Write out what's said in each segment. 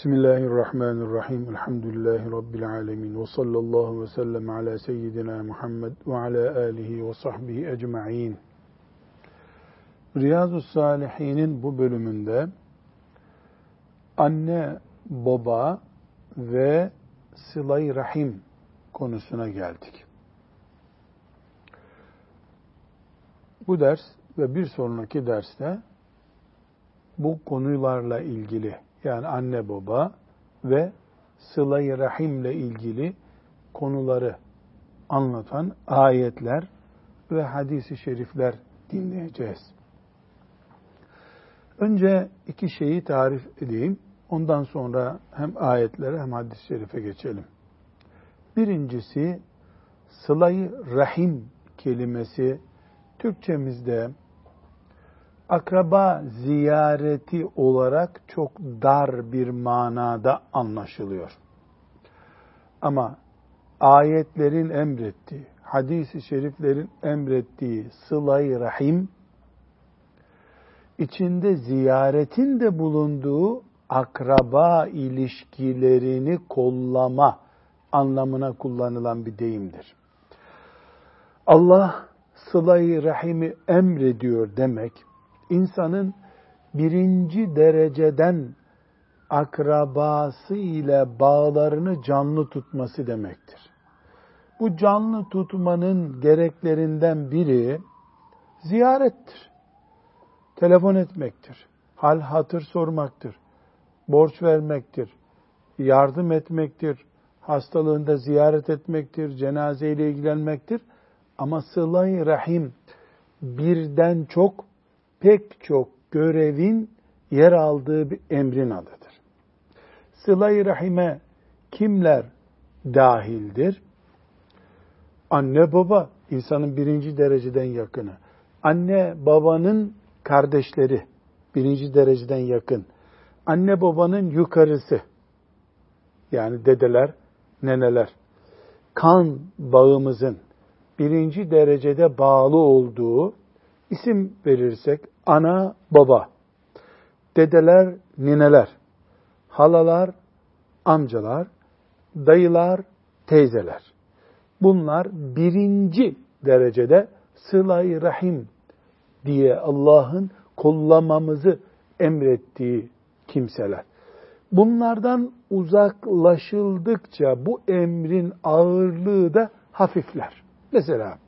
Bismillahirrahmanirrahim. Elhamdülillahi Rabbil alemin. Ve sallallahu ve sellem ala seyyidina Muhammed ve ala alihi ve sahbihi ecma'in. Riyazu Salihin'in bu bölümünde anne, baba ve sıla rahim konusuna geldik. Bu ders ve bir sonraki derste bu konularla ilgili yani anne baba ve sıla-i rahimle ilgili konuları anlatan ayetler ve hadisi şerifler dinleyeceğiz. Önce iki şeyi tarif edeyim. Ondan sonra hem ayetlere hem hadis-i şerife geçelim. Birincisi sıla-i rahim kelimesi Türkçemizde akraba ziyareti olarak çok dar bir manada anlaşılıyor. Ama ayetlerin emrettiği, hadis-i şeriflerin emrettiği sıla rahim, içinde ziyaretin de bulunduğu akraba ilişkilerini kollama anlamına kullanılan bir deyimdir. Allah sıla rahimi emrediyor demek, insanın birinci dereceden akrabası ile bağlarını canlı tutması demektir. Bu canlı tutmanın gereklerinden biri ziyarettir. Telefon etmektir. Hal hatır sormaktır. Borç vermektir. Yardım etmektir. Hastalığında ziyaret etmektir. Cenazeyle ilgilenmektir. Ama sıla rahim birden çok pek çok görevin yer aldığı bir emrin adıdır. Sıla-i Rahim'e kimler dahildir? Anne baba, insanın birinci dereceden yakını. Anne babanın kardeşleri, birinci dereceden yakın. Anne babanın yukarısı, yani dedeler, neneler. Kan bağımızın birinci derecede bağlı olduğu isim verirsek ana, baba, dedeler, nineler, halalar, amcalar, dayılar, teyzeler. Bunlar birinci derecede sıla rahim diye Allah'ın kullanmamızı emrettiği kimseler. Bunlardan uzaklaşıldıkça bu emrin ağırlığı da hafifler. Mesela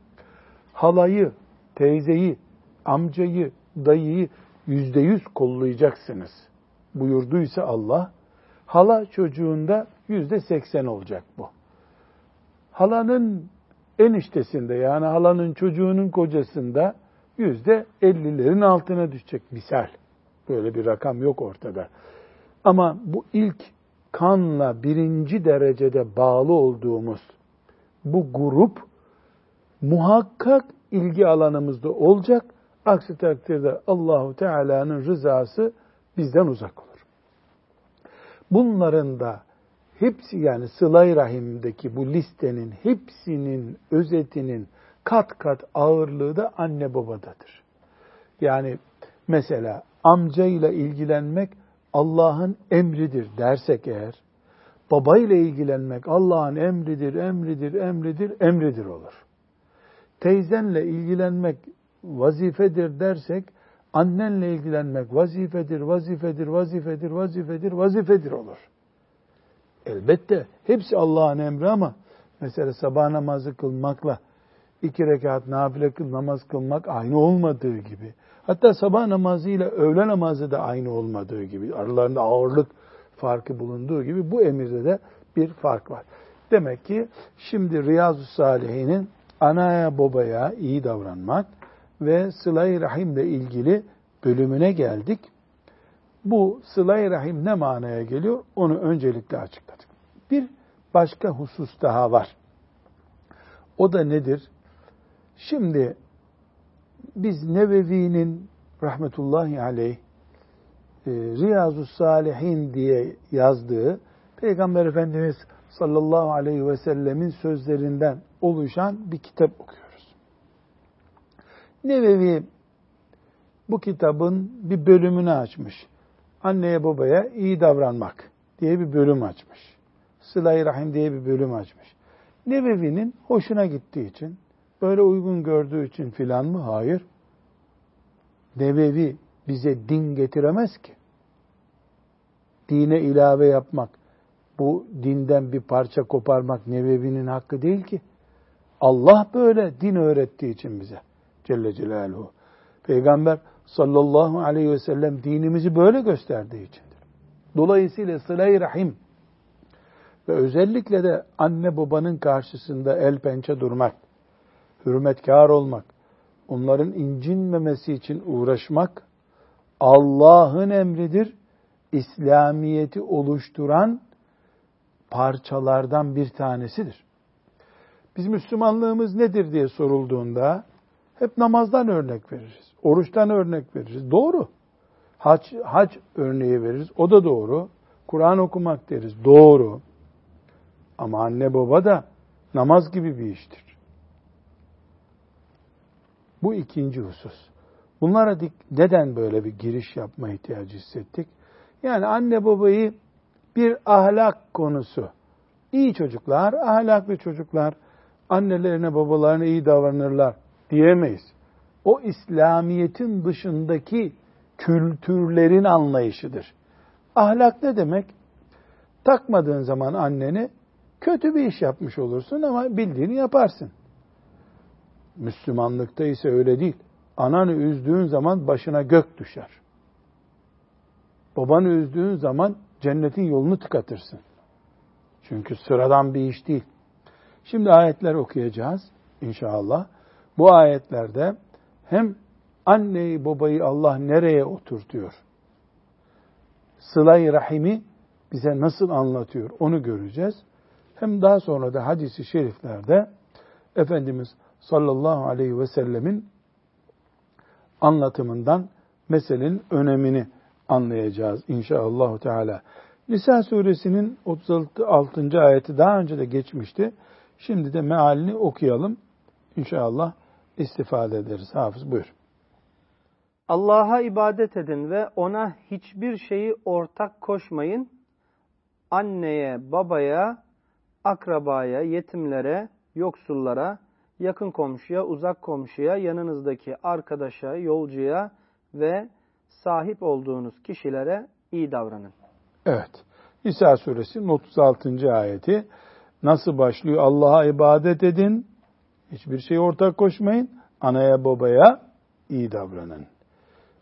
halayı, teyzeyi, amcayı, dayıyı yüzde yüz kollayacaksınız buyurduysa Allah, hala çocuğunda yüzde seksen olacak bu. Halanın eniştesinde yani halanın çocuğunun kocasında yüzde ellilerin altına düşecek misal. Böyle bir rakam yok ortada. Ama bu ilk kanla birinci derecede bağlı olduğumuz bu grup muhakkak ilgi alanımızda olacak. Aksi takdirde Allahu Teala'nın rızası bizden uzak olur. Bunların da hepsi yani sıla rahimdeki bu listenin hepsinin özetinin kat kat ağırlığı da anne babadadır. Yani mesela amcayla ilgilenmek Allah'ın emridir dersek eğer, babayla ilgilenmek Allah'ın emridir, emridir, emridir, emridir olur teyzenle ilgilenmek vazifedir dersek, annenle ilgilenmek vazifedir, vazifedir, vazifedir, vazifedir, vazifedir olur. Elbette hepsi Allah'ın emri ama mesela sabah namazı kılmakla iki rekat nafile kıl, namaz kılmak aynı olmadığı gibi. Hatta sabah namazı ile öğle namazı da aynı olmadığı gibi. Aralarında ağırlık farkı bulunduğu gibi bu emirde de bir fark var. Demek ki şimdi Riyazu Salihin'in anaya babaya iyi davranmak ve sıla-i rahimle ilgili bölümüne geldik. Bu sıla-i rahim ne manaya geliyor? Onu öncelikle açıkladık. Bir başka husus daha var. O da nedir? Şimdi biz Nevevi'nin rahmetullahi aleyh e, Riyazu Salihin diye yazdığı Peygamber Efendimiz sallallahu aleyhi ve sellemin sözlerinden oluşan bir kitap okuyoruz. Nevevi bu kitabın bir bölümünü açmış. Anneye babaya iyi davranmak diye bir bölüm açmış. Sıla-i Rahim diye bir bölüm açmış. Nebevi'nin hoşuna gittiği için, böyle uygun gördüğü için filan mı? Hayır. Nebevi bize din getiremez ki. Dine ilave yapmak, bu dinden bir parça koparmak Nebevi'nin hakkı değil ki. Allah böyle din öğrettiği için bize. Celle Celaluhu. Peygamber sallallahu aleyhi ve sellem dinimizi böyle gösterdiği içindir. Dolayısıyla sıla-i rahim ve özellikle de anne babanın karşısında el pençe durmak, hürmetkar olmak, onların incinmemesi için uğraşmak Allah'ın emridir. İslamiyeti oluşturan parçalardan bir tanesidir. Biz Müslümanlığımız nedir diye sorulduğunda hep namazdan örnek veririz. Oruçtan örnek veririz. Doğru. Hac, hac örneği veririz. O da doğru. Kur'an okumak deriz. Doğru. Ama anne baba da namaz gibi bir iştir. Bu ikinci husus. Bunlara neden böyle bir giriş yapma ihtiyacı hissettik? Yani anne babayı bir ahlak konusu. İyi çocuklar, ahlaklı çocuklar, annelerine babalarına iyi davranırlar diyemeyiz. O İslamiyet'in dışındaki kültürlerin anlayışıdır. Ahlak ne demek? Takmadığın zaman anneni kötü bir iş yapmış olursun ama bildiğini yaparsın. Müslümanlıkta ise öyle değil. Ananı üzdüğün zaman başına gök düşer. Babanı üzdüğün zaman cennetin yolunu tıkatırsın. Çünkü sıradan bir iş değil. Şimdi ayetler okuyacağız inşallah. Bu ayetlerde hem anneyi babayı Allah nereye oturtuyor? Sıla-i Rahim'i bize nasıl anlatıyor onu göreceğiz. Hem daha sonra da hadisi şeriflerde Efendimiz sallallahu aleyhi ve sellemin anlatımından meselenin önemini anlayacağız inşallah Teala. Nisa suresinin 36. ayeti daha önce de geçmişti. Şimdi de mealini okuyalım. İnşallah istifade ederiz. Hafız buyur. Allah'a ibadet edin ve ona hiçbir şeyi ortak koşmayın. Anneye, babaya, akrabaya, yetimlere, yoksullara, yakın komşuya, uzak komşuya, yanınızdaki arkadaşa, yolcuya ve sahip olduğunuz kişilere iyi davranın. Evet. İsa suresinin 36. ayeti nasıl başlıyor? Allah'a ibadet edin, hiçbir şey ortak koşmayın, anaya babaya iyi davranın.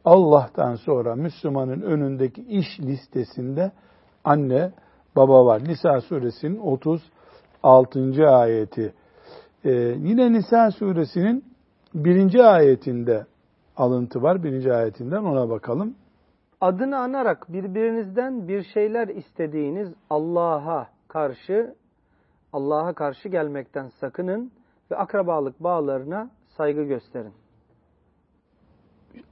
Allah'tan sonra Müslümanın önündeki iş listesinde anne, baba var. Nisa suresinin 36. ayeti. Ee, yine Nisa suresinin birinci ayetinde alıntı var. Birinci ayetinden ona bakalım. Adını anarak birbirinizden bir şeyler istediğiniz Allah'a karşı Allah'a karşı gelmekten sakının ve akrabalık bağlarına saygı gösterin.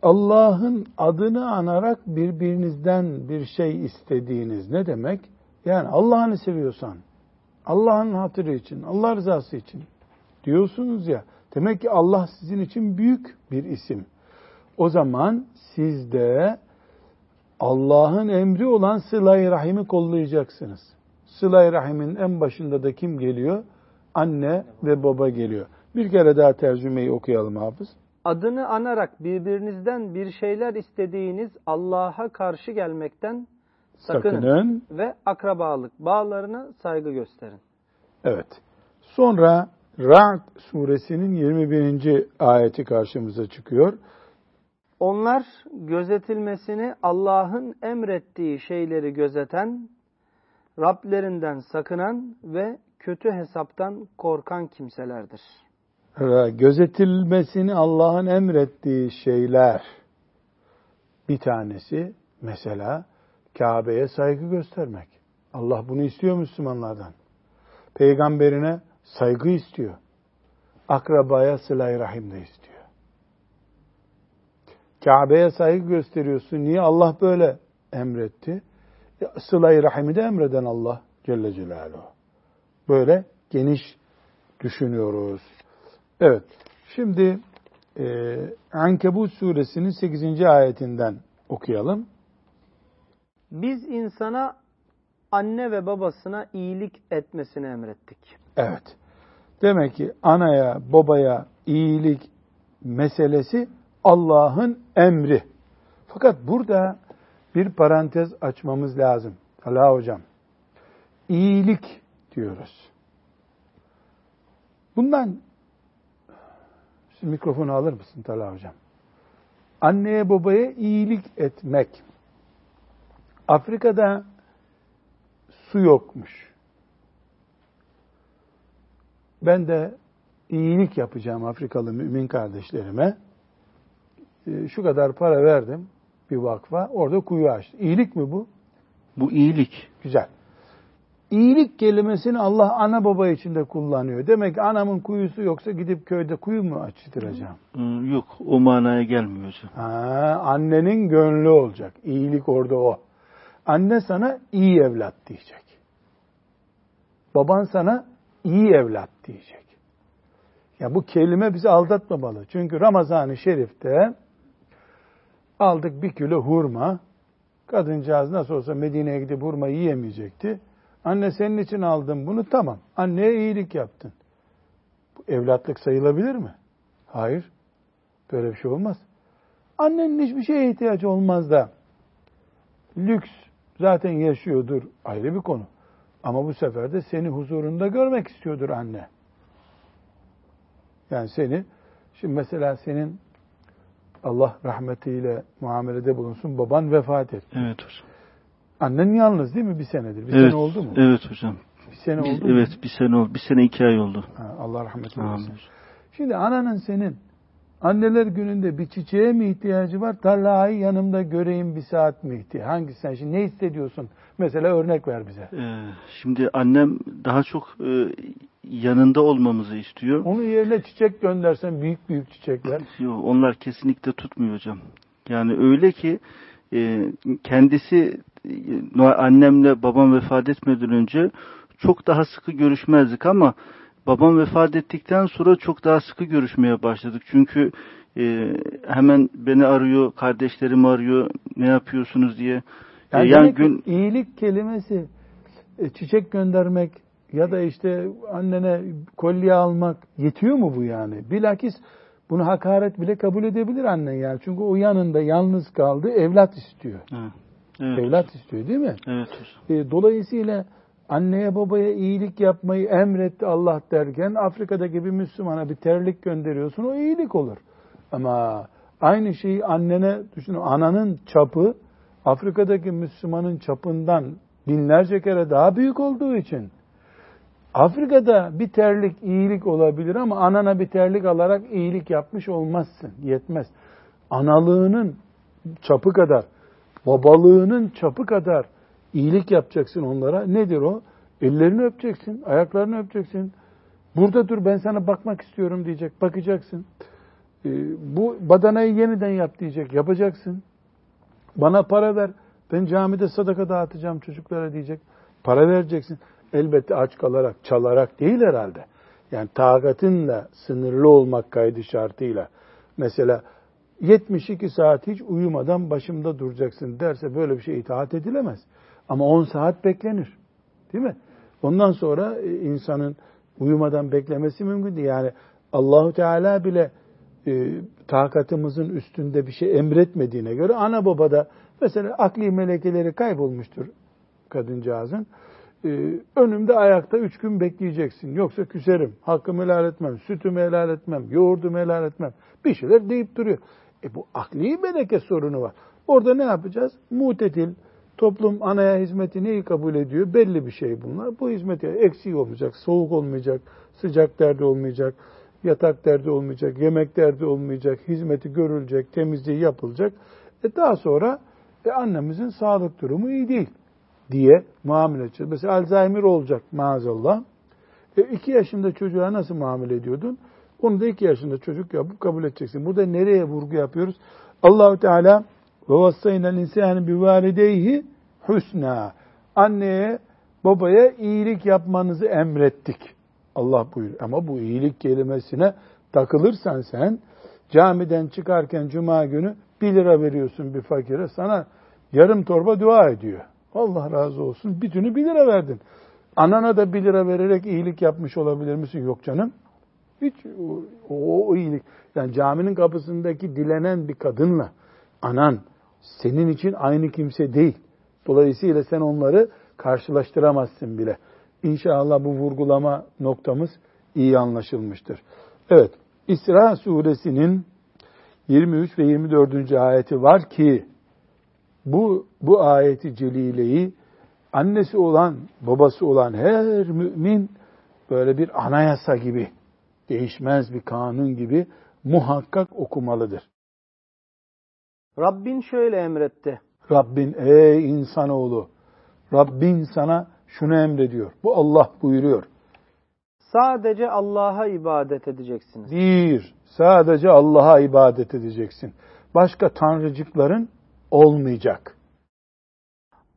Allah'ın adını anarak birbirinizden bir şey istediğiniz ne demek? Yani Allah'ını seviyorsan, Allah'ın hatırı için, Allah rızası için diyorsunuz ya. Demek ki Allah sizin için büyük bir isim. O zaman siz de Allah'ın emri olan sıla-i rahimi kollayacaksınız. Sıla-i rahimin en başında da kim geliyor? Anne ve baba geliyor. Bir kere daha tercümeyi okuyalım hafız. Adını anarak birbirinizden bir şeyler istediğiniz Allah'a karşı gelmekten sakının, sakının ve akrabalık bağlarına saygı gösterin. Evet. Sonra Ra'd suresinin 21. ayeti karşımıza çıkıyor. Onlar gözetilmesini Allah'ın emrettiği şeyleri gözeten, Rablerinden sakınan ve kötü hesaptan korkan kimselerdir. Gözetilmesini Allah'ın emrettiği şeyler bir tanesi mesela Kabe'ye saygı göstermek. Allah bunu istiyor Müslümanlardan. Peygamberine saygı istiyor. Akrabaya sıla rahim de istiyor. Kabe'ye saygı gösteriyorsun. Niye Allah böyle emretti? Sıla-i Rahim'i de emreden Allah Celle Celaluhu. Böyle geniş düşünüyoruz. Evet. Şimdi e, Ankebut suresinin 8. ayetinden okuyalım. Biz insana anne ve babasına iyilik etmesini emrettik. Evet. Demek ki anaya, babaya iyilik meselesi Allah'ın emri. Fakat burada bir parantez açmamız lazım. Allah hocam. İyilik diyoruz. Bundan Şimdi mikrofonu alır mısın Talha hocam? Anneye babaya iyilik etmek. Afrika'da su yokmuş. Ben de iyilik yapacağım Afrikalı mümin kardeşlerime. Ee, şu kadar para verdim bir vakfa. Orada kuyu açtı. İyilik mi bu? Bu iyilik. Güzel. İyilik kelimesini Allah ana baba için de kullanıyor. Demek ki anamın kuyusu yoksa gidip köyde kuyu mu açtıracağım? Yok o manaya gelmiyor hocam. Ha, annenin gönlü olacak. İyilik orada o. Anne sana iyi evlat diyecek. Baban sana iyi evlat diyecek. Ya bu kelime bizi aldatmamalı. Çünkü Ramazan-ı Şerif'te aldık bir kilo hurma. Kadıncağız nasıl olsa Medine'ye gidip hurma yiyemeyecekti. Anne senin için aldım bunu tamam. Anneye iyilik yaptın. Bu evlatlık sayılabilir mi? Hayır. Böyle bir şey olmaz. Annenin hiçbir şeye ihtiyacı olmaz da lüks zaten yaşıyordur ayrı bir konu. Ama bu sefer de seni huzurunda görmek istiyordur anne. Yani seni, şimdi mesela senin Allah rahmetiyle muamelede bulunsun baban vefat etti. Evet hocam. Annen yalnız değil mi bir senedir? Bir evet, sene oldu mu? Evet hocam. Bir sene Biz, oldu mu? Evet bir sene oldu. Bir sene iki ay oldu. Ha, Allah rahmet eylesin. Şimdi ananın senin anneler gününde bir çiçeğe mi ihtiyacı var? Tarlayı yanımda göreyim bir saat mi ihtiyacı? Hangisi sen şimdi ne hissediyorsun? Mesela örnek ver bize. Ee, şimdi annem daha çok e, yanında olmamızı istiyor. Onun yerine çiçek göndersen büyük büyük çiçekler. Yok, onlar kesinlikle tutmuyor hocam. Yani öyle ki e, kendisi e, annemle babam vefat etmeden önce çok daha sıkı görüşmezdik ama babam vefat ettikten sonra çok daha sıkı görüşmeye başladık. Çünkü e, hemen beni arıyor, kardeşlerim arıyor, ne yapıyorsunuz diye. Yani, E, yani ki gün iyilik kelimesi çiçek göndermek ya da işte annene kolye almak yetiyor mu bu yani? Bilakis bunu hakaret bile kabul edebilir annen yani. Çünkü o yanında yalnız kaldı, evlat istiyor. Evet, Evlat istiyor değil mi? evet. E, dolayısıyla anneye babaya iyilik yapmayı emretti Allah derken Afrika'daki bir Müslümana bir terlik gönderiyorsun o iyilik olur. Ama aynı şeyi annene düşün ananın çapı Afrika'daki Müslümanın çapından binlerce kere daha büyük olduğu için Afrika'da bir terlik iyilik olabilir ama anana bir terlik alarak iyilik yapmış olmazsın. Yetmez. Analığının çapı kadar, babalığının çapı kadar iyilik yapacaksın onlara. Nedir o? Ellerini öpeceksin, ayaklarını öpeceksin. Burada dur ben sana bakmak istiyorum diyecek. Bakacaksın. Ee, bu badanayı yeniden yap diyecek. Yapacaksın. Bana para ver. Ben camide sadaka dağıtacağım çocuklara diyecek. Para vereceksin. Elbette aç kalarak, çalarak değil herhalde. Yani takatinle sınırlı olmak kaydı şartıyla. Mesela 72 saat hiç uyumadan başımda duracaksın derse böyle bir şey itaat edilemez. Ama 10 saat beklenir. Değil mi? Ondan sonra e, insanın uyumadan beklemesi mümkün değil. Yani Allahu Teala bile e, takatımızın üstünde bir şey emretmediğine göre ana baba da mesela akli melekeleri kaybolmuştur kadıncağızın. E, önümde ayakta üç gün bekleyeceksin. Yoksa küserim, hakkımı helal etmem, sütümü helal etmem, yoğurdumu helal etmem. Bir şeyler deyip duruyor. E bu akli meleke sorunu var. Orada ne yapacağız? Mutetil, toplum anaya hizmeti neyi kabul ediyor? Belli bir şey bunlar. Bu hizmeti eksik olmayacak, soğuk olmayacak, sıcak derdi olmayacak, yatak derdi olmayacak, yemek derdi olmayacak, hizmeti görülecek, temizliği yapılacak. E daha sonra e annemizin sağlık durumu iyi değil diye muamele edeceğiz. Mesela Alzheimer olacak maazallah. E iki yaşında çocuğa nasıl muamele ediyordun? Onu da iki yaşında çocuk yapıp kabul edeceksin. Burada nereye vurgu yapıyoruz? Allahu Teala ve vassaynel insani bi valideyhi husna. Anneye, babaya iyilik yapmanızı emrettik. Allah buyuruyor. Ama bu iyilik kelimesine takılırsan sen camiden çıkarken cuma günü bir lira veriyorsun bir fakire sana yarım torba dua ediyor. Allah razı olsun. Bütünü bir lira verdin. Anana da bir lira vererek iyilik yapmış olabilir misin? Yok canım. Hiç o, o, o iyilik. Yani caminin kapısındaki dilenen bir kadınla anan senin için aynı kimse değil. Dolayısıyla sen onları karşılaştıramazsın bile. İnşallah bu vurgulama noktamız iyi anlaşılmıştır. Evet, İsra suresinin 23 ve 24. ayeti var ki bu bu ayeti celileyi annesi olan, babası olan her mümin böyle bir anayasa gibi, değişmez bir kanun gibi muhakkak okumalıdır. Rabbin şöyle emretti. Rabbin ey insanoğlu, Rabbin sana şunu emrediyor. Bu Allah buyuruyor. Sadece Allah'a ibadet edeceksiniz. Bir, sadece Allah'a ibadet edeceksin. Başka tanrıcıkların olmayacak.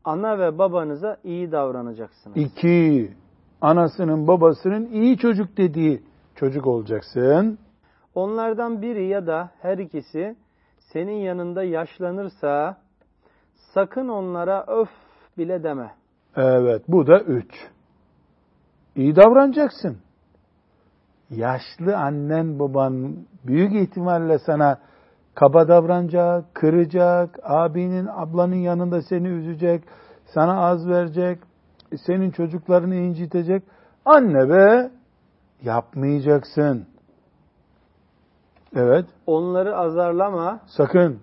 Ana ve babanıza iyi davranacaksınız. İki, anasının babasının iyi çocuk dediği çocuk olacaksın. Onlardan biri ya da her ikisi senin yanında yaşlanırsa sakın onlara öf bile deme. Evet, bu da üç. İyi davranacaksın. Yaşlı annen baban büyük ihtimalle sana kaba davranacak, kıracak, abinin, ablanın yanında seni üzecek, sana az verecek, senin çocuklarını incitecek. Anne be, yapmayacaksın. Evet. Onları azarlama. Sakın.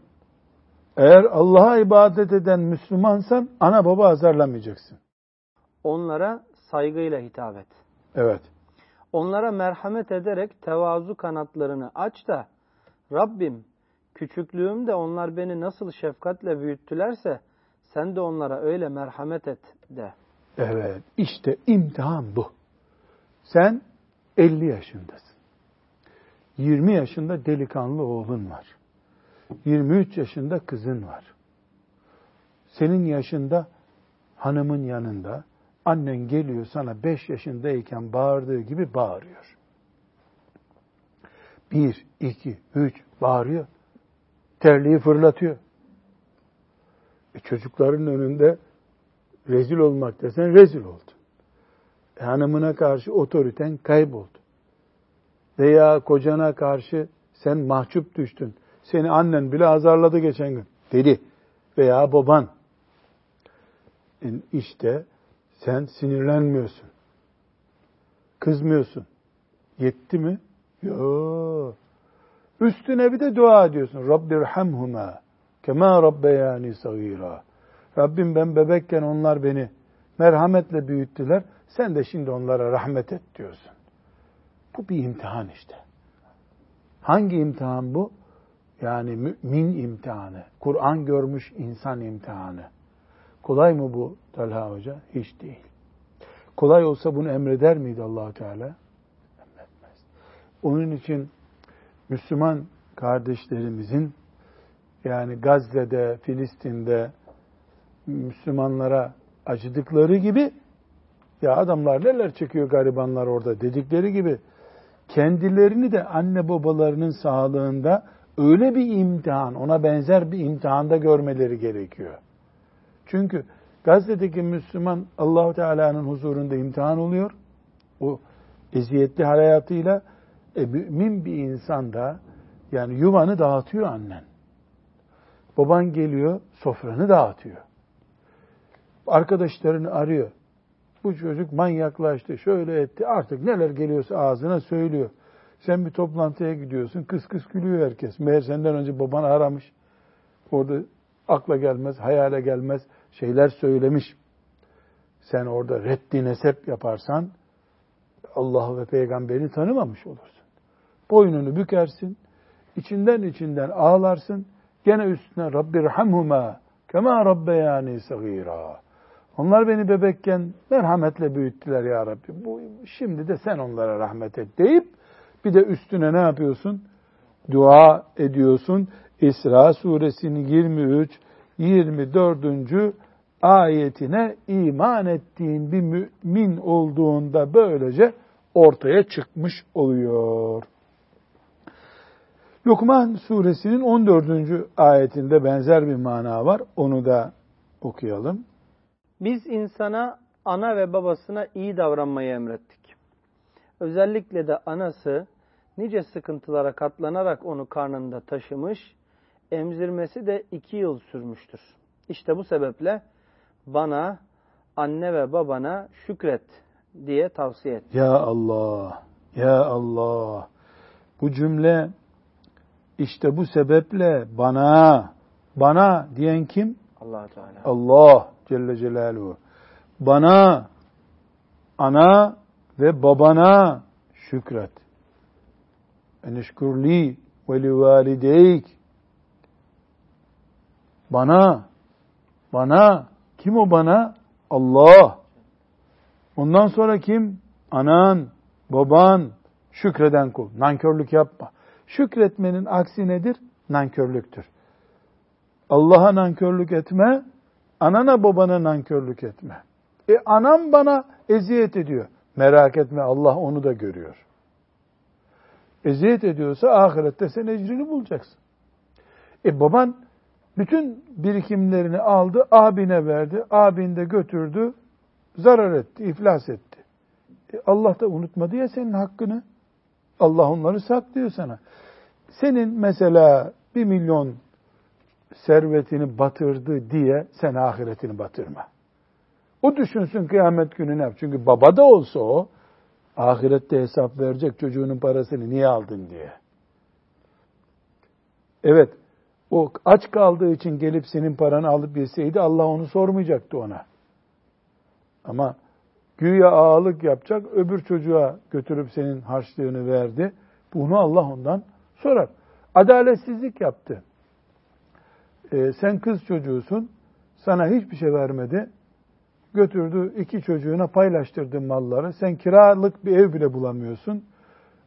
Eğer Allah'a ibadet eden Müslümansan ana baba azarlamayacaksın. Onlara saygıyla hitap et. Evet. Onlara merhamet ederek tevazu kanatlarını aç da Rabbim küçüklüğümde onlar beni nasıl şefkatle büyüttülerse sen de onlara öyle merhamet et de. Evet. işte imtihan bu. Sen 50 yaşındasın. 20 yaşında delikanlı oğlun var. 23 yaşında kızın var. Senin yaşında hanımın yanında annen geliyor sana 5 yaşındayken bağırdığı gibi bağırıyor. 1, 2, 3 bağırıyor. Terliği fırlatıyor. E çocukların önünde rezil olmak desen rezil oldun. E hanımına karşı otoriten kayboldu. Veya kocana karşı sen mahcup düştün. Seni annen bile azarladı geçen gün. Dedi. Veya baban. E işte sen sinirlenmiyorsun. Kızmıyorsun. Yetti mi? Yok. Üstüne bir de dua ediyorsun. Rabbirhamhuma kema rabbeyani sagira. Rabbim ben bebekken onlar beni merhametle büyüttüler. Sen de şimdi onlara rahmet et diyorsun. Bu bir imtihan işte. Hangi imtihan bu? Yani mümin imtihanı. Kur'an görmüş insan imtihanı. Kolay mı bu Talha Hoca? Hiç değil. Kolay olsa bunu emreder miydi allah Teala? Emretmez. Onun için Müslüman kardeşlerimizin yani Gazze'de, Filistin'de Müslümanlara acıdıkları gibi ya adamlar neler çekiyor garibanlar orada dedikleri gibi kendilerini de anne babalarının sağlığında öyle bir imtihan, ona benzer bir imtihanda görmeleri gerekiyor. Çünkü Gazze'deki Müslüman Allahu Teala'nın huzurunda imtihan oluyor. O eziyetli hayatıyla e, mümin bir insan da yani yuvanı dağıtıyor annen. Baban geliyor, sofranı dağıtıyor. Arkadaşlarını arıyor. Bu çocuk manyaklaştı, şöyle etti, artık neler geliyorsa ağzına söylüyor. Sen bir toplantıya gidiyorsun, kıs kıs gülüyor herkes. Meğer senden önce baban aramış. Orada akla gelmez, hayale gelmez şeyler söylemiş. Sen orada reddi nesep yaparsan Allah ve peygamberi tanımamış olursun. Boynunu bükersin, içinden içinden ağlarsın, gene üstüne Rabbirhamhuma kema rabbeyani sagira. Onlar beni bebekken merhametle büyüttüler ya Rabbi. Bu, şimdi de sen onlara rahmet et deyip bir de üstüne ne yapıyorsun? Dua ediyorsun. İsra suresinin 23 24. ayetine iman ettiğin bir mümin olduğunda böylece ortaya çıkmış oluyor. Lokman suresinin 14. ayetinde benzer bir mana var. Onu da okuyalım. Biz insana ana ve babasına iyi davranmayı emrettik. Özellikle de anası nice sıkıntılara katlanarak onu karnında taşımış, emzirmesi de iki yıl sürmüştür. İşte bu sebeple bana, anne ve babana şükret diye tavsiye et. Ya Allah, ya Allah. Bu cümle işte bu sebeple bana, bana diyen kim? allah Teala. Allah Celle Celaluhu. Bana, ana ve babana şükret. Enişkurli ve li valideyk. Bana, bana, kim o bana? Allah. Ondan sonra kim? Anan, baban, şükreden kul. Nankörlük yapma. Şükretmenin aksi nedir? Nankörlüktür. Allah'a nankörlük etme, anana babana nankörlük etme. E anam bana eziyet ediyor. Merak etme Allah onu da görüyor. Eziyet ediyorsa ahirette sen ecrini bulacaksın. E baban bütün birikimlerini aldı, abine verdi. Abin de götürdü, zarar etti, iflas etti. E Allah da unutmadı ya senin hakkını. Allah onları saklıyor sana. Senin mesela bir milyon servetini batırdı diye sen ahiretini batırma. O düşünsün kıyamet günü ne yap? Çünkü baba da olsa o, ahirette hesap verecek çocuğunun parasını niye aldın diye. Evet, o aç kaldığı için gelip senin paranı alıp yeseydi Allah onu sormayacaktı ona. Ama güya ağalık yapacak, öbür çocuğa götürüp senin harçlığını verdi. Bunu Allah ondan sorar. Adaletsizlik yaptı. Ee, sen kız çocuğusun, sana hiçbir şey vermedi. Götürdü iki çocuğuna paylaştırdı malları. Sen kiralık bir ev bile bulamıyorsun.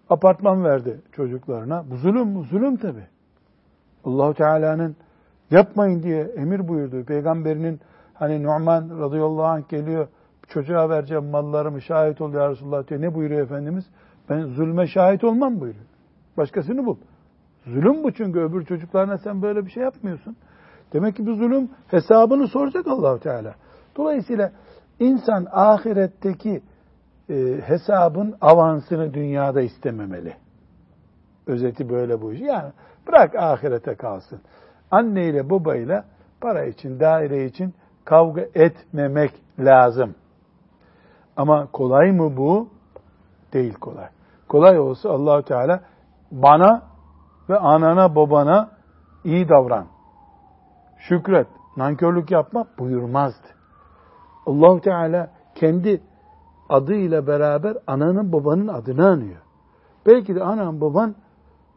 Apartman verdi çocuklarına. Bu zulüm, bu zulüm tabi. Allahu Teala'nın yapmayın diye emir buyurdu. Peygamberinin hani Numan radıyallahu anh geliyor çocuğa vereceğim mallarımı şahit ol ya Resulullah diyor. Ne buyuruyor Efendimiz? Ben zulme şahit olmam buyuruyor. Başkasını bul. Zulüm bu çünkü öbür çocuklarına sen böyle bir şey yapmıyorsun. Demek ki bu zulüm hesabını soracak Allahu Teala. Dolayısıyla insan ahiretteki e, hesabın avansını dünyada istememeli. Özeti böyle bu iş. Yani bırak ahirete kalsın. Anne ile baba ile para için, daire için kavga etmemek lazım. Ama kolay mı bu? Değil kolay. Kolay olsa Allahu Teala bana ve anana babana iyi davran. Şükret, nankörlük yapma buyurmazdı. Allahu Teala kendi adıyla beraber ananın babanın adını anıyor. Belki de anan baban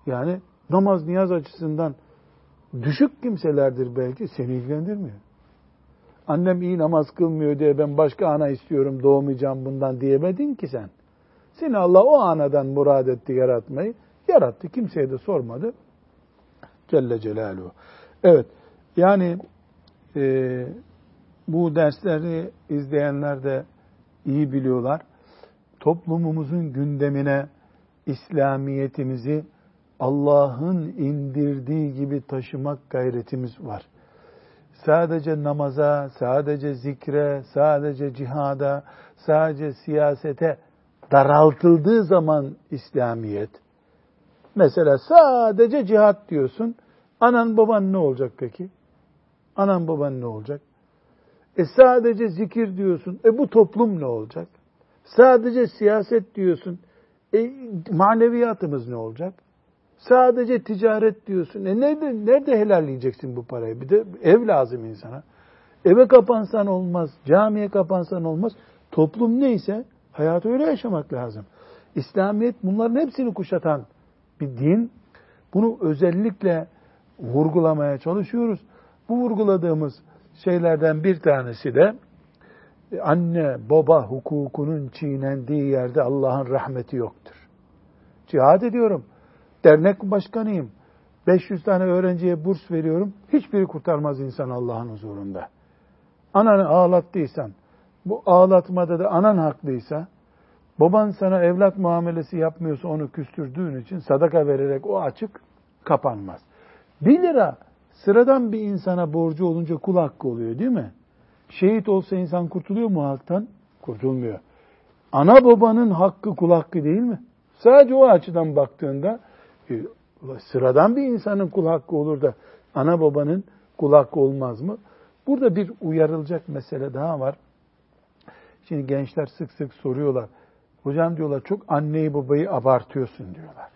yani namaz niyaz açısından düşük kimselerdir belki seni ilgilendirmiyor. Annem iyi namaz kılmıyor diye ben başka ana istiyorum doğmayacağım bundan diyemedin ki sen. Seni Allah o anadan murad etti yaratmayı. Yarattı. Kimseye de sormadı. Celle Celaluhu. Evet. Yani e, bu dersleri izleyenler de iyi biliyorlar. Toplumumuzun gündemine İslamiyetimizi Allah'ın indirdiği gibi taşımak gayretimiz var. Sadece namaza, sadece zikre, sadece cihada, sadece siyasete daraltıldığı zaman İslamiyet, mesela sadece cihat diyorsun, anan baban ne olacak peki? Anan baban ne olacak? E sadece zikir diyorsun, e bu toplum ne olacak? Sadece siyaset diyorsun, e maneviyatımız ne olacak? Sadece ticaret diyorsun. E nerede, nerede helalleyeceksin bu parayı? Bir de ev lazım insana. Eve kapansan olmaz, camiye kapansan olmaz. Toplum neyse hayatı öyle yaşamak lazım. İslamiyet bunların hepsini kuşatan bir din. Bunu özellikle vurgulamaya çalışıyoruz. Bu vurguladığımız şeylerden bir tanesi de anne baba hukukunun çiğnendiği yerde Allah'ın rahmeti yoktur. Cihad ediyorum dernek başkanıyım. 500 tane öğrenciye burs veriyorum. Hiçbiri kurtarmaz insan Allah'ın huzurunda. Ananı ağlattıysan, bu ağlatmada da anan haklıysa, baban sana evlat muamelesi yapmıyorsa onu küstürdüğün için sadaka vererek o açık kapanmaz. Bir lira sıradan bir insana borcu olunca kul hakkı oluyor değil mi? Şehit olsa insan kurtuluyor mu halktan? Kurtulmuyor. Ana babanın hakkı kul hakkı değil mi? Sadece o açıdan baktığında sıradan bir insanın kul hakkı olur da ana babanın kul hakkı olmaz mı? Burada bir uyarılacak mesele daha var. Şimdi gençler sık sık soruyorlar. Hocam diyorlar çok anneyi babayı abartıyorsun diyorlar.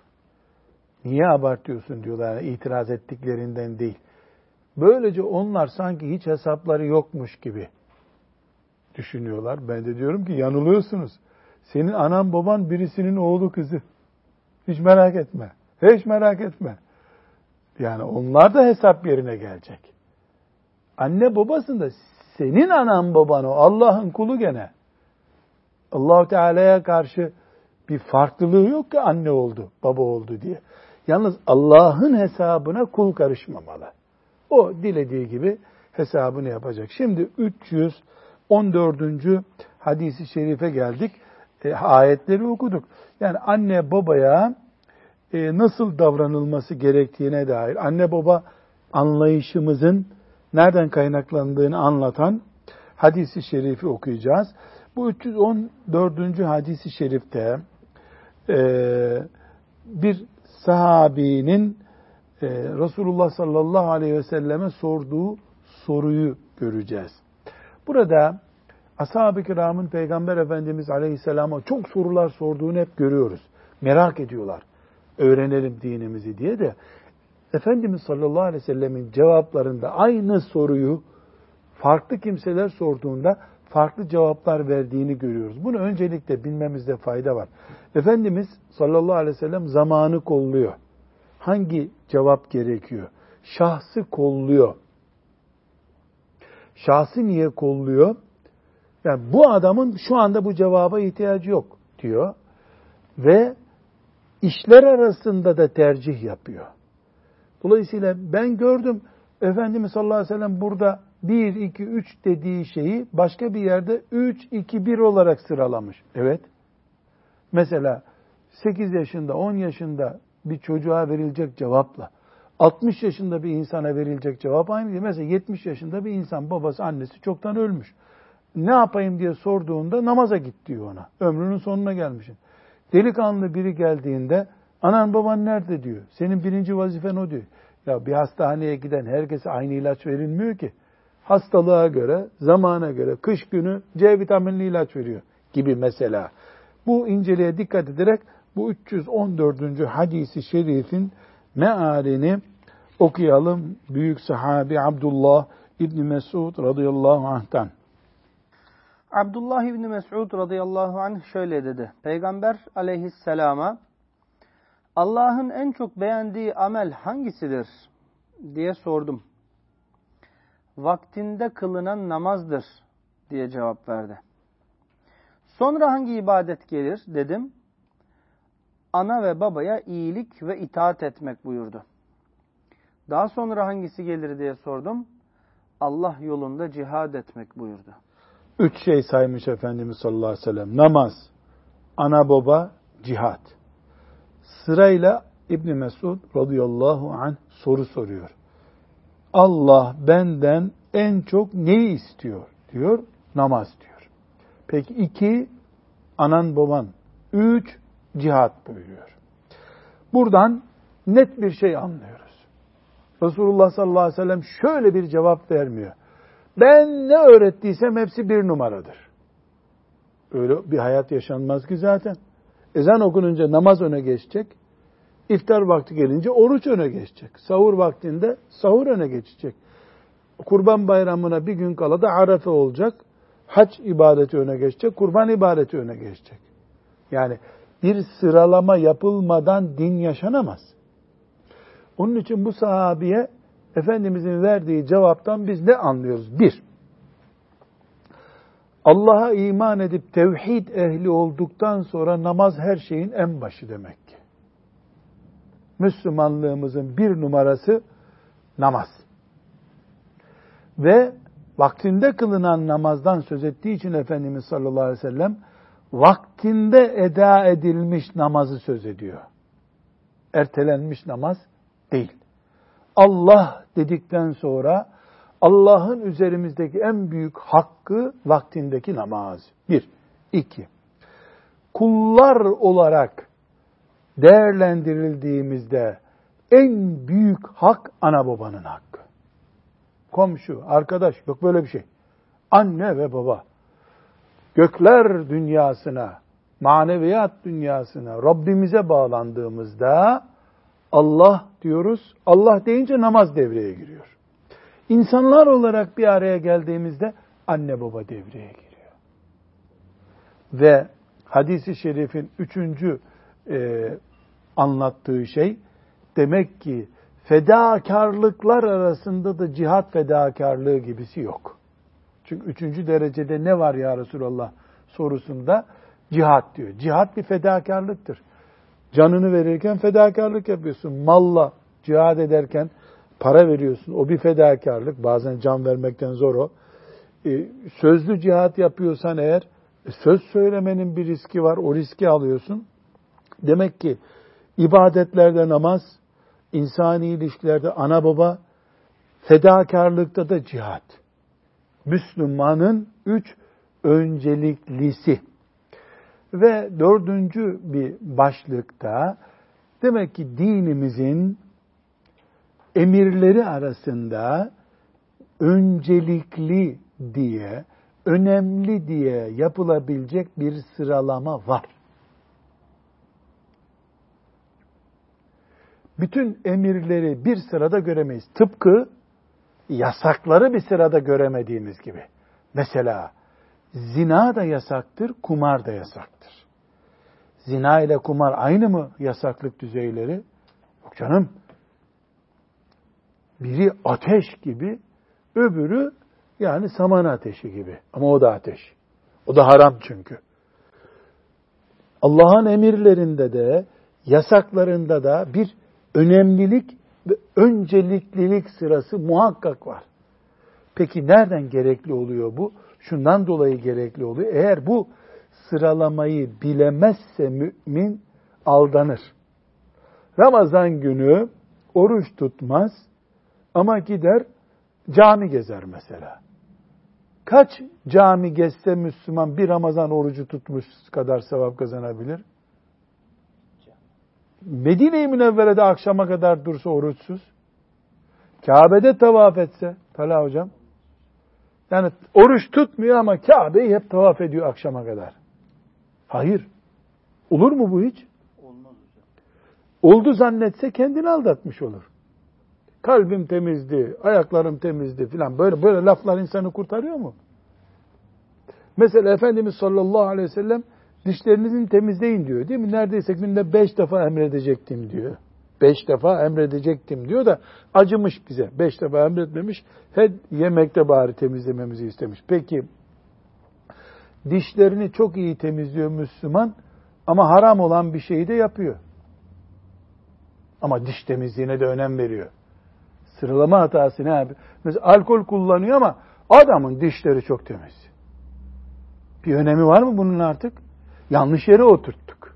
Niye abartıyorsun diyorlar yani itiraz ettiklerinden değil. Böylece onlar sanki hiç hesapları yokmuş gibi düşünüyorlar. Ben de diyorum ki yanılıyorsunuz. Senin anan baban birisinin oğlu kızı. Hiç merak etme. Hiç merak etme. Yani onlar da hesap yerine gelecek. Anne babasında senin anan baban o. Allah'ın kulu gene. Allahu Teala'ya karşı bir farklılığı yok ki anne oldu, baba oldu diye. Yalnız Allah'ın hesabına kul karışmamalı. O dilediği gibi hesabını yapacak. Şimdi 314. hadisi şerife geldik. E, ayetleri okuduk. Yani anne babaya e, nasıl davranılması gerektiğine dair anne baba anlayışımızın nereden kaynaklandığını anlatan hadisi şerifi okuyacağız. Bu 314. hadisi şerifte e, bir sahabinin e, Resulullah sallallahu aleyhi ve selleme sorduğu soruyu göreceğiz. Burada ashab-ı kiramın Peygamber Efendimiz aleyhisselama çok sorular sorduğunu hep görüyoruz. Merak ediyorlar. Öğrenelim dinimizi diye de Efendimiz sallallahu aleyhi ve sellemin cevaplarında aynı soruyu farklı kimseler sorduğunda farklı cevaplar verdiğini görüyoruz. Bunu öncelikle bilmemizde fayda var. Efendimiz sallallahu aleyhi ve sellem zamanı kolluyor. Hangi cevap gerekiyor? Şahsı kolluyor. Şahsı niye kolluyor? Yani bu adamın şu anda bu cevaba ihtiyacı yok diyor. Ve işler arasında da tercih yapıyor. Dolayısıyla ben gördüm Efendimiz sallallahu aleyhi ve sellem burada 1, 2, 3 dediği şeyi başka bir yerde 3, 2, 1 olarak sıralamış. Evet. Mesela 8 yaşında, 10 yaşında bir çocuğa verilecek cevapla 60 yaşında bir insana verilecek cevap aynı değil. Mesela 70 yaşında bir insan babası annesi çoktan ölmüş. Ne yapayım diye sorduğunda namaza git diyor ona. Ömrünün sonuna gelmişsin. Delikanlı biri geldiğinde anan baban nerede diyor. Senin birinci vazifen o diyor. Ya bir hastaneye giden herkese aynı ilaç verilmiyor ki. Hastalığa göre, zamana göre, kış günü C vitaminli ilaç veriyor gibi mesela. Bu inceliğe dikkat ederek bu 314. hadisi şerifin mealini okuyalım. Büyük sahabi Abdullah İbni Mesud radıyallahu anh'tan. Abdullah İbni Mesud radıyallahu anh şöyle dedi. Peygamber aleyhisselama Allah'ın en çok beğendiği amel hangisidir diye sordum. Vaktinde kılınan namazdır diye cevap verdi. Sonra hangi ibadet gelir dedim. Ana ve babaya iyilik ve itaat etmek buyurdu. Daha sonra hangisi gelir diye sordum. Allah yolunda cihad etmek buyurdu. Üç şey saymış Efendimiz sallallahu aleyhi ve sellem. Namaz, ana baba, cihad. Sırayla İbni Mesud radıyallahu anh soru soruyor. Allah benden en çok neyi istiyor? Diyor, namaz diyor. Peki iki, anan baban. Üç, cihat buyuruyor. Buradan net bir şey anlıyoruz. Resulullah sallallahu aleyhi ve sellem şöyle bir cevap vermiyor. Ben ne öğrettiysem hepsi bir numaradır. Öyle bir hayat yaşanmaz ki zaten. Ezan okununca namaz öne geçecek. İftar vakti gelince oruç öne geçecek. Sahur vaktinde sahur öne geçecek. Kurban bayramına bir gün kala da arefe olacak. Hac ibadeti öne geçecek. Kurban ibadeti öne geçecek. Yani bir sıralama yapılmadan din yaşanamaz. Onun için bu sahabiye Efendimizin verdiği cevaptan biz ne anlıyoruz? Bir, Allah'a iman edip tevhid ehli olduktan sonra namaz her şeyin en başı demek ki. Müslümanlığımızın bir numarası namaz. Ve vaktinde kılınan namazdan söz ettiği için Efendimiz sallallahu aleyhi ve sellem vaktinde eda edilmiş namazı söz ediyor. Ertelenmiş namaz değil. Allah dedikten sonra Allah'ın üzerimizdeki en büyük hakkı vaktindeki namaz. Bir. iki. Kullar olarak değerlendirildiğimizde en büyük hak ana babanın hakkı. Komşu, arkadaş yok böyle bir şey. Anne ve baba. Gökler dünyasına, maneviyat dünyasına, Rabbimize bağlandığımızda Allah diyoruz. Allah deyince namaz devreye giriyor. İnsanlar olarak bir araya geldiğimizde anne baba devreye giriyor. Ve hadisi şerifin üçüncü e, anlattığı şey demek ki fedakarlıklar arasında da cihat fedakarlığı gibisi yok. Çünkü üçüncü derecede ne var ya Resulallah sorusunda cihat diyor. Cihat bir fedakarlıktır. Canını verirken fedakarlık yapıyorsun. Malla cihad ederken para veriyorsun. O bir fedakarlık. Bazen can vermekten zor o. Ee, sözlü cihat yapıyorsan eğer e, söz söylemenin bir riski var. O riski alıyorsun. Demek ki ibadetlerde namaz, insani ilişkilerde ana baba, fedakarlıkta da cihat. Müslümanın üç önceliklisi. Ve dördüncü bir başlıkta demek ki dinimizin emirleri arasında öncelikli diye, önemli diye yapılabilecek bir sıralama var. Bütün emirleri bir sırada göremeyiz. Tıpkı yasakları bir sırada göremediğimiz gibi. Mesela zina da yasaktır, kumar da yasaktır. Zina ile kumar aynı mı yasaklık düzeyleri? Yok canım. Biri ateş gibi, öbürü yani saman ateşi gibi. Ama o da ateş. O da haram çünkü. Allah'ın emirlerinde de, yasaklarında da bir önemlilik ve önceliklilik sırası muhakkak var. Peki nereden gerekli oluyor bu? Şundan dolayı gerekli oluyor. Eğer bu sıralamayı bilemezse mümin aldanır. Ramazan günü oruç tutmaz ama gider cami gezer mesela. Kaç cami gezse Müslüman bir Ramazan orucu tutmuş kadar sevap kazanabilir? Medine-i Münevvere'de akşama kadar dursa oruçsuz, Kabe'de tavaf etse, Talha hocam, yani oruç tutmuyor ama Kabe'yi hep tavaf ediyor akşama kadar. Hayır. Olur mu bu hiç? Olmaz. Oldu zannetse kendini aldatmış olur. Kalbim temizdi, ayaklarım temizdi filan böyle böyle laflar insanı kurtarıyor mu? Mesela Efendimiz sallallahu aleyhi ve sellem dişlerinizin temizleyin diyor değil mi? Neredeyse günde beş defa emredecektim diyor. Beş defa emredecektim diyor da acımış bize. Beş defa emretmemiş. Her yemekte bari temizlememizi istemiş. Peki dişlerini çok iyi temizliyor Müslüman ama haram olan bir şeyi de yapıyor. Ama diş temizliğine de önem veriyor. Sıralama hatası ne abi? Mesela alkol kullanıyor ama adamın dişleri çok temiz. Bir önemi var mı bunun artık? Yanlış yere oturttuk.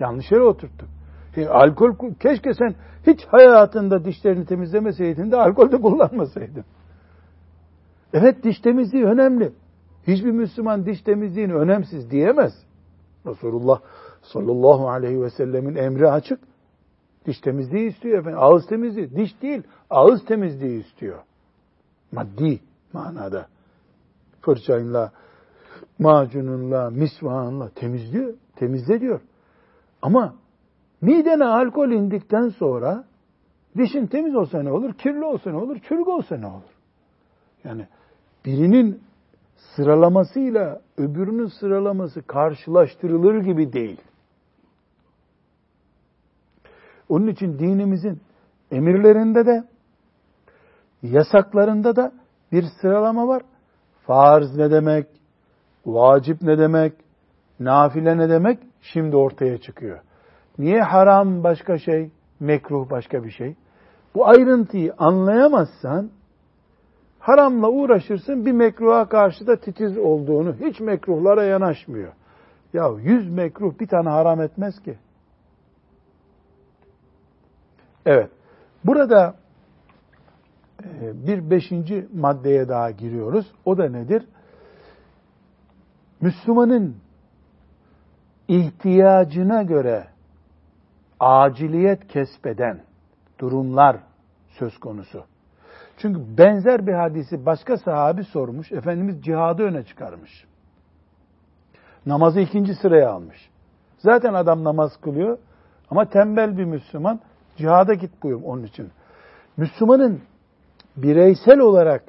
Yanlış yere oturttuk. Şimdi alkol keşke sen hiç hayatında dişlerini temizlemeseydin de alkol de kullanmasaydın. Evet diş temizliği önemli. Hiçbir Müslüman diş temizliğini önemsiz diyemez. Resulullah sallallahu aleyhi ve sellemin emri açık. Diş temizliği istiyor efendim. Ağız temizliği. Diş değil, ağız temizliği istiyor. Maddi manada. Fırçayla, macununla, misvağınla temizliyor. Temizle diyor. Ama midene alkol indikten sonra dişin temiz olsa ne olur, kirli olsa ne olur, çürük olsa ne olur? Yani birinin sıralamasıyla öbürünün sıralaması karşılaştırılır gibi değil. Onun için dinimizin emirlerinde de yasaklarında da bir sıralama var. Farz ne demek? Vacip ne demek? Nafile ne demek? Şimdi ortaya çıkıyor. Niye haram başka şey, mekruh başka bir şey? Bu ayrıntıyı anlayamazsan haramla uğraşırsın bir mekruha karşı da titiz olduğunu, hiç mekruhlara yanaşmıyor. Ya yüz mekruh bir tane haram etmez ki. Evet. Burada e, bir beşinci maddeye daha giriyoruz. O da nedir? Müslümanın ihtiyacına göre aciliyet kesbeden durumlar söz konusu. Çünkü benzer bir hadisi başka sahabi sormuş. Efendimiz cihadı öne çıkarmış. Namazı ikinci sıraya almış. Zaten adam namaz kılıyor ama tembel bir Müslüman cihada git buyur onun için. Müslümanın bireysel olarak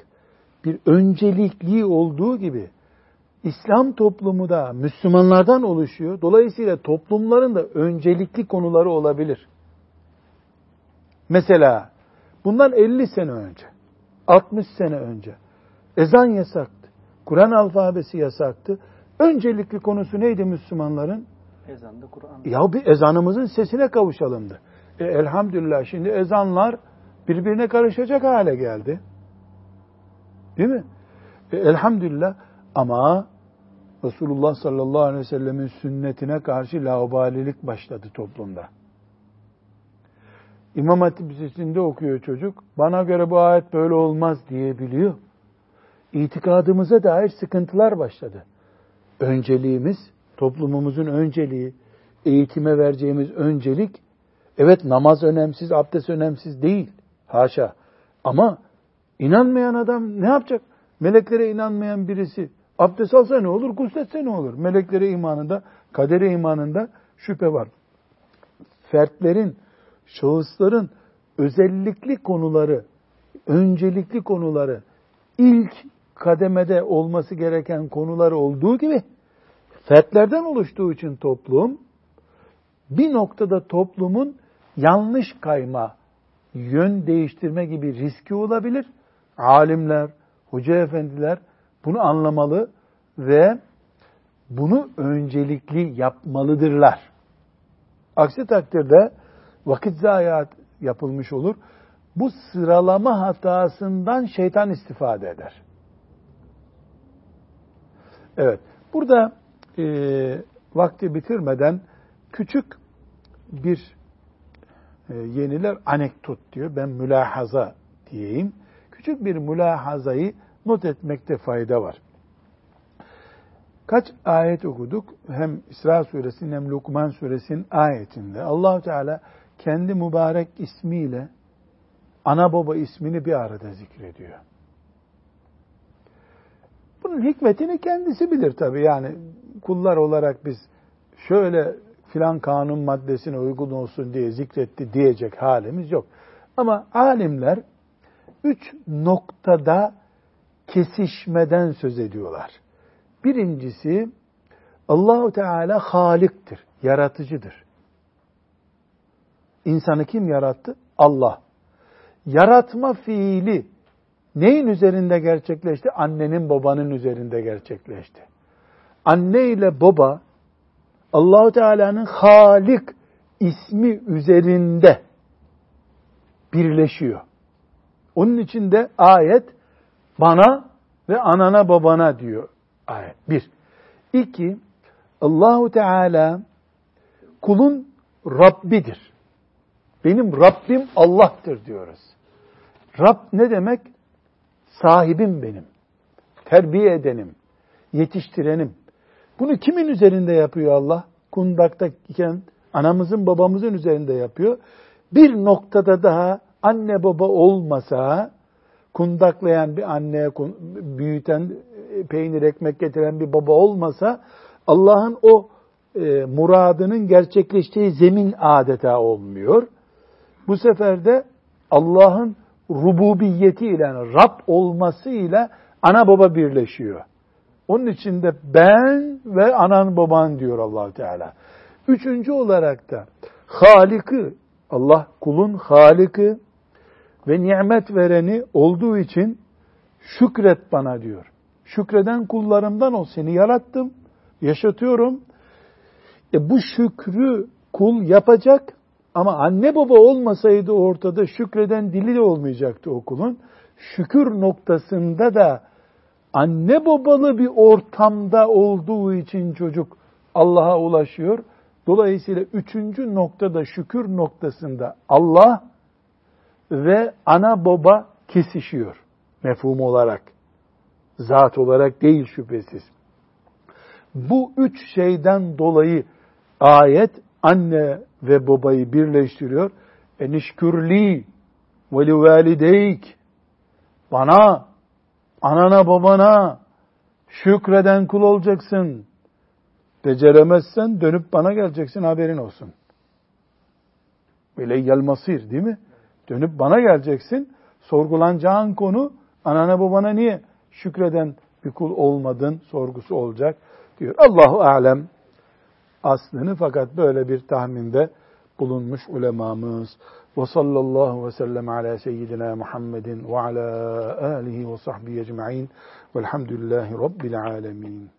bir öncelikliği olduğu gibi İslam toplumu da Müslümanlardan oluşuyor. Dolayısıyla toplumların da öncelikli konuları olabilir. Mesela bundan 50 sene önce, 60 sene önce ezan yasaktı. Kur'an alfabesi yasaktı. Öncelikli konusu neydi Müslümanların? Ezanda Kur'an. Ya bir ezanımızın sesine kavuşalımdı. E, elhamdülillah şimdi ezanlar birbirine karışacak hale geldi. Değil mi? E, elhamdülillah ama Resulullah sallallahu aleyhi ve sellemin sünnetine karşı laubalilik başladı toplumda. İmam Hatip Lisesi'nde okuyor çocuk. Bana göre bu ayet böyle olmaz diyebiliyor. İtikadımıza dair sıkıntılar başladı. Önceliğimiz, toplumumuzun önceliği, eğitime vereceğimiz öncelik, evet namaz önemsiz, abdest önemsiz değil. Haşa. Ama inanmayan adam ne yapacak? Meleklere inanmayan birisi abdest alsa ne olur, gusletse ne olur? Meleklere imanında, kadere imanında şüphe var. Fertlerin, şahısların özellikli konuları, öncelikli konuları, ilk kademede olması gereken konular olduğu gibi fertlerden oluştuğu için toplum bir noktada toplumun yanlış kayma, yön değiştirme gibi riski olabilir. Alimler, hoca efendiler bunu anlamalı ve bunu öncelikli yapmalıdırlar. Aksi takdirde vakit zayiat yapılmış olur. Bu sıralama hatasından şeytan istifade eder. Evet, burada e, vakti bitirmeden küçük bir e, yeniler anekdot diyor. Ben mülahaza diyeyim. Küçük bir mülahazayı not etmekte fayda var. Kaç ayet okuduk? Hem İsra suresinin hem Lokman suresinin ayetinde allah Teala kendi mübarek ismiyle ana baba ismini bir arada zikrediyor. Bunun hikmetini kendisi bilir tabi. Yani kullar olarak biz şöyle filan kanun maddesine uygun olsun diye zikretti diyecek halimiz yok. Ama alimler üç noktada kesişmeden söz ediyorlar. Birincisi Allahu Teala haliktir, yaratıcıdır. İnsanı kim yarattı? Allah. Yaratma fiili neyin üzerinde gerçekleşti? Annenin babanın üzerinde gerçekleşti. Anne ile baba Allahu Teala'nın Halik ismi üzerinde birleşiyor. Onun için de ayet bana ve anana babana diyor ayet. Bir. İki, Allahu Teala kulun Rabbidir. Benim Rabbim Allah'tır diyoruz. Rab ne demek? Sahibim benim. Terbiye edenim. Yetiştirenim. Bunu kimin üzerinde yapıyor Allah? Kundakta iken anamızın babamızın üzerinde yapıyor. Bir noktada daha anne baba olmasa kundaklayan bir anne, büyüten, e, peynir ekmek getiren bir baba olmasa Allah'ın o e, muradının gerçekleştiği zemin adeta olmuyor. Bu sefer de Allah'ın rububiyeti ile Rab olması ile ana baba birleşiyor. Onun için de ben ve anan baban diyor allah Teala. Üçüncü olarak da Halik'i, Allah kulun Halik'i ve nimet vereni olduğu için şükret bana diyor. Şükreden kullarımdan ol. Seni yarattım, yaşatıyorum. E bu şükrü kul yapacak ama anne baba olmasaydı ortada şükreden dili de olmayacaktı o kulun. Şükür noktasında da anne babalı bir ortamda olduğu için çocuk Allah'a ulaşıyor. Dolayısıyla üçüncü noktada şükür noktasında Allah ve ana baba kesişiyor. Mefhum olarak. Zat olarak değil şüphesiz. Bu üç şeyden dolayı ayet anne ve babayı birleştiriyor. Enişkürli ve livalideyk bana, anana babana şükreden kul olacaksın. Beceremezsen dönüp bana geleceksin haberin olsun. Böyle masir değil mi? Dönüp bana geleceksin. Sorgulanacağın konu anana babana niye şükreden bir kul olmadın sorgusu olacak diyor. Allahu alem aslını fakat böyle bir tahminde bulunmuş ulemamız. Ve sallallahu ve sellem ala seyyidina Muhammedin ve ala alihi ve sahbihi ecma'in velhamdülillahi rabbil alemin.